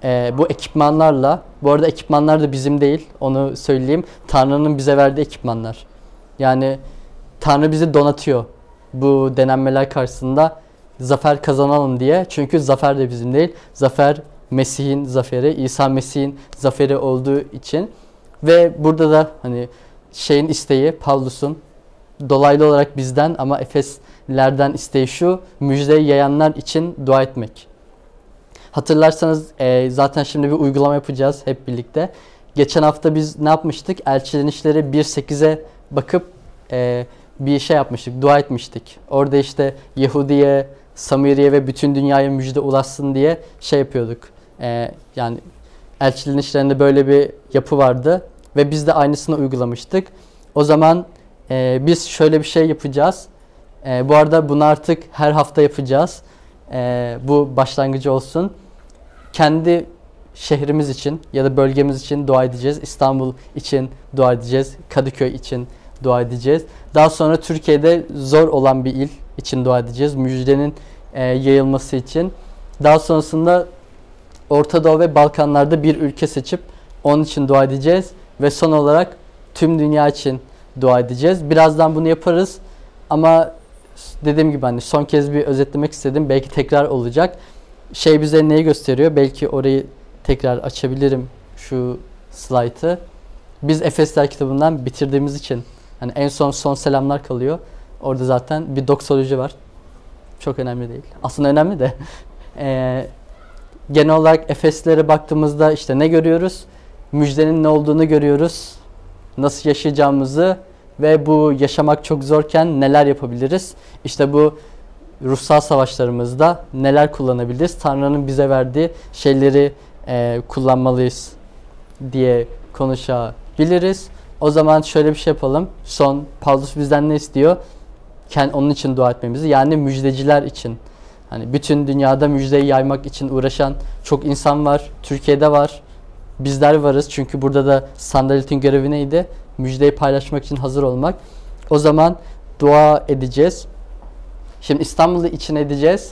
A: Ee, bu ekipmanlarla, bu arada ekipmanlar da bizim değil, onu söyleyeyim. Tanrı'nın bize verdiği ekipmanlar. Yani Tanrı bizi donatıyor bu denenmeler karşısında zafer kazanalım diye. Çünkü zafer de bizim değil. Zafer Mesih'in zaferi, İsa Mesih'in zaferi olduğu için. Ve burada da hani şeyin isteği Pavlus'un dolaylı olarak bizden ama Efeslerden isteği şu müjdeyi yayanlar için dua etmek. Hatırlarsanız e, zaten şimdi bir uygulama yapacağız hep birlikte. Geçen hafta biz ne yapmıştık? Elçilenişleri 1.8'e bakıp e, bir şey yapmıştık, dua etmiştik. Orada işte Yahudi'ye, Samiri'ye ve bütün dünyaya müjde ulaşsın diye şey yapıyorduk. E, yani elçilenişlerinde böyle bir yapı vardı ve biz de aynısını uygulamıştık. O zaman e, biz şöyle bir şey yapacağız. E, bu arada bunu artık her hafta yapacağız. E, bu başlangıcı olsun. Kendi şehrimiz için ya da bölgemiz için dua edeceğiz. İstanbul için dua edeceğiz. Kadıköy için dua edeceğiz. Daha sonra Türkiye'de zor olan bir il için dua edeceğiz. Müjdenin e, yayılması için. Daha sonrasında Orta Doğu ve Balkanlarda bir ülke seçip onun için dua edeceğiz. Ve son olarak tüm dünya için dua edeceğiz. Birazdan bunu yaparız. Ama dediğim gibi hani son kez bir özetlemek istedim. Belki tekrar olacak. Şey bize neyi gösteriyor? Belki orayı tekrar açabilirim şu slaytı. Biz Efesler kitabından bitirdiğimiz için hani en son son selamlar kalıyor. Orada zaten bir doksoloji var. Çok önemli değil. Aslında önemli de. Ee, genel olarak Efeslere baktığımızda işte ne görüyoruz? Müjdenin ne olduğunu görüyoruz. Nasıl yaşayacağımızı ve bu yaşamak çok zorken neler yapabiliriz? İşte bu ruhsal savaşlarımızda neler kullanabiliriz? Tanrı'nın bize verdiği şeyleri e, kullanmalıyız diye konuşabiliriz. O zaman şöyle bir şey yapalım. Son Paulus bizden ne istiyor? Onun için dua etmemizi. Yani müjdeciler için. Hani bütün dünyada müjdeyi yaymak için uğraşan çok insan var. Türkiye'de var. Bizler varız. Çünkü burada da sandaletin görevi neydi? Müjdeyi paylaşmak için hazır olmak. O zaman dua edeceğiz. Şimdi İstanbul'da için edeceğiz.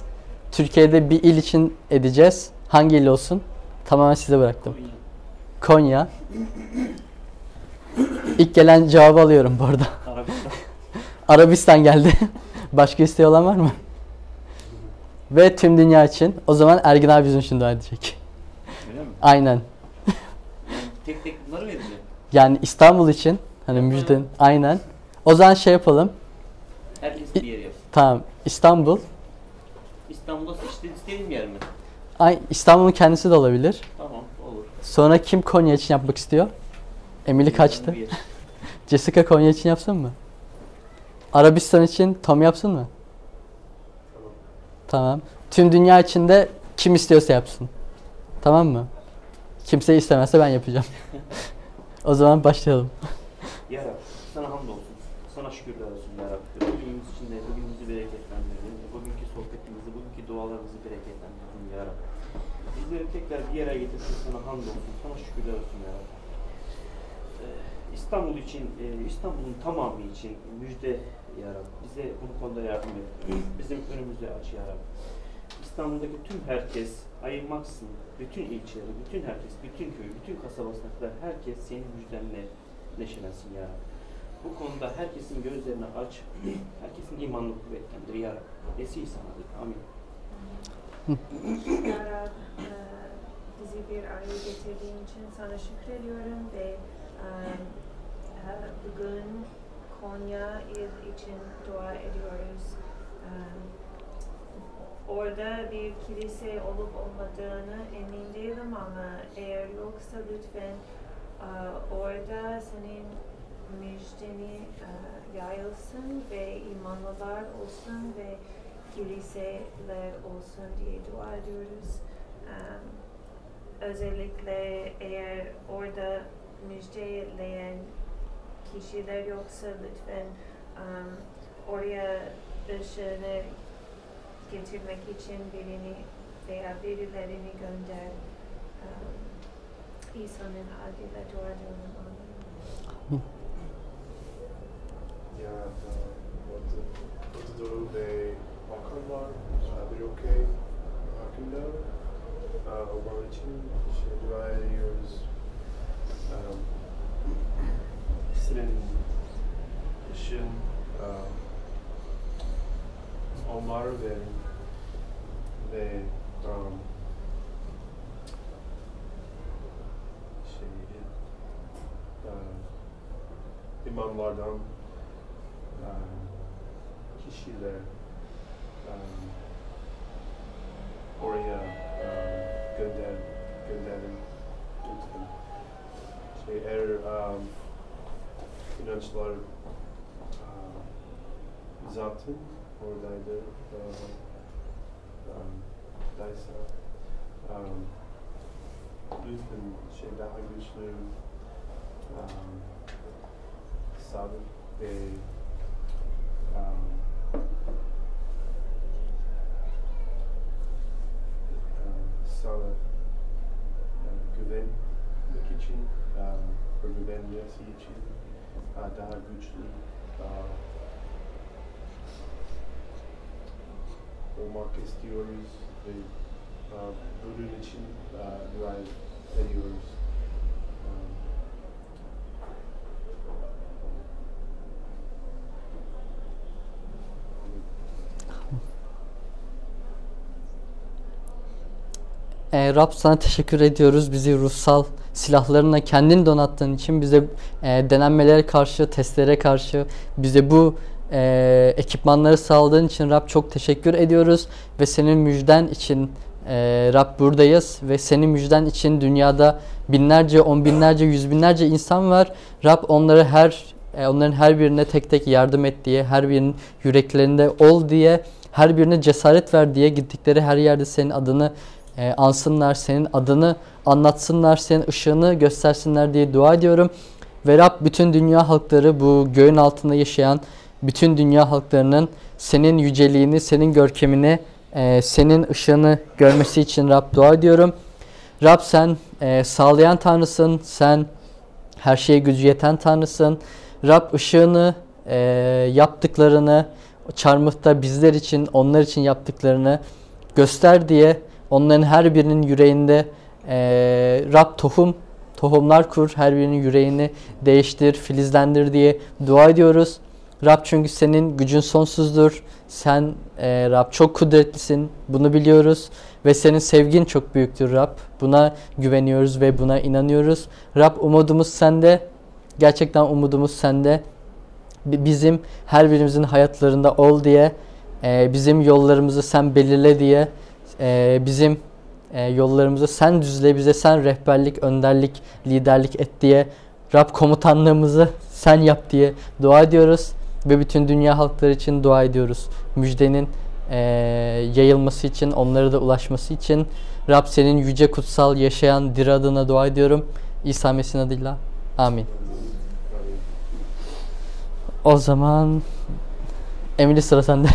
A: Türkiye'de bir il için edeceğiz. Hangi il olsun? Tamamen size bıraktım. Konya. İlk gelen cevabı alıyorum bu arada.
B: Arabistan.
A: Geldi. Başka isteği olan var mı? Ve tüm dünya için. O zaman Ergin abi bizim için dua edecek.
B: Öyle mi?
A: Aynen.
B: Tek tek bunları mı edeceğim?
A: Yani İstanbul için. Hani müjden. Aynen. O zaman şey yapalım.
B: Herkes bir yer yapsın.
A: Tamam. İstanbul.
B: İstanbul'da işte istediğim yer mi?
A: Ay, İstanbul'un kendisi de olabilir.
B: Tamam olur.
A: Sonra kim Konya için yapmak istiyor? Emily kaçtı. Jessica Konya için yapsın mı? Arabistan için tam yapsın mı? Tamam. Tamam. Tüm dünya içinde kim istiyorsa yapsın. Tamam mı? Kimse istemezse ben yapacağım. o zaman başlayalım.
B: Ya Rab, sana hamdolsun. Sana şükürler olsun ya Rabbi. Bugünümüz içinde bugünümüzü bereketlendirdin. Bugünkü sohbetimizi, bugünkü dualarımızı bereketlendirdin ya Rabbi. Bizleri tekrar bir yere getirdin. Sana hamdolsun. Sana şükürler olsun ya Rabbi. Ee, İstanbul için, e, İstanbul'un tamamı için müjde ya Rabbi. Bize bu konuda yardım et. Bizim önümüzü aç ya Rabbi. İstanbul'daki tüm herkes ayırmaksın. Bütün ilçeleri, bütün herkes, bütün köy, bütün kasabasına kadar herkes senin müjdenle neşelensin ya Rabbi. Bu konuda herkesin gözlerini aç, herkesin imanını kuvvetlendir ya Rabbi. Esir sanadır. Amin.
C: Ya Rab, e, bizi bir araya getirdiğin için sana şükrediyorum ve e, bugün Konya il için dua ediyoruz. Orada bir kilise olup olmadığını emin değilim ama eğer yoksa lütfen orada senin müjdeni yayılsın ve imanlılar olsun ve kiliseler olsun diye dua ediyoruz. Özellikle eğer orada müjdeleyen kişiler yoksa lütfen um, oraya ışığını getirmek için birini veya birilerini gönder. Um, İsa'nın adıyla dua ediyorum. Amin.
D: Ya uh, Ortadoğu ve Balkan var. Haberi okey. Hakkında. Uh, onlar için şey dua ediyoruz. Um, senin ışın uh, onlar ve ve um, şey uh, imamlardan um, kişiler um, oraya um, gönder gönderin lütfen. Şey eğer um, inançlar zaten oradaydı. Daysa lütfen şey daha güçlü sabit ve um, daha güçlü uh, olmak istiyoruz ve uh, bunun için uh, dua ediyoruz.
A: E, Rab sana teşekkür ediyoruz. Bizi ruhsal silahlarına kendin donattığın için bize e, denenmelere karşı, testlere karşı bize bu e, ekipmanları sağladığın için Rab çok teşekkür ediyoruz ve senin müjden için e, Rab buradayız ve senin müjden için dünyada binlerce, on binlerce, yüz binlerce insan var. Rab onları her e, onların her birine tek tek yardım et diye, her birinin yüreklerinde ol diye, her birine cesaret ver diye gittikleri her yerde senin adını e, ansınlar, senin adını anlatsınlar, senin ışığını göstersinler diye dua ediyorum. Ve Rab bütün dünya halkları bu göğün altında yaşayan bütün dünya halklarının senin yüceliğini, senin görkemini, e, senin ışığını görmesi için Rab dua ediyorum. Rab sen e, sağlayan Tanrısın, sen her şeye gücü yeten Tanrısın. Rab ışığını, e, yaptıklarını, çarmıhta bizler için, onlar için yaptıklarını göster diye onların her birinin yüreğinde e, Rab tohum, tohumlar kur, her birinin yüreğini değiştir, filizlendir diye dua ediyoruz. Rab çünkü senin gücün sonsuzdur. Sen e, Rab çok kudretlisin. Bunu biliyoruz. Ve senin sevgin çok büyüktür Rab. Buna güveniyoruz ve buna inanıyoruz. Rab umudumuz sende. Gerçekten umudumuz sende. Bi- Bizim her birimizin hayatlarında ol diye. e, bizim yollarımızı sen belirle diye. E, bizim e, yollarımızı sen düzle bize sen rehberlik, önderlik, liderlik et diye. Rab komutanlığımızı sen yap diye dua ediyoruz ve bütün dünya halkları için dua ediyoruz. Müjdenin eee, yayılması için, onlara da ulaşması için Rab senin yüce kutsal yaşayan dir adına dua ediyorum. İsa Mesih'in adıyla. Amin. O zaman Emily sıra sende.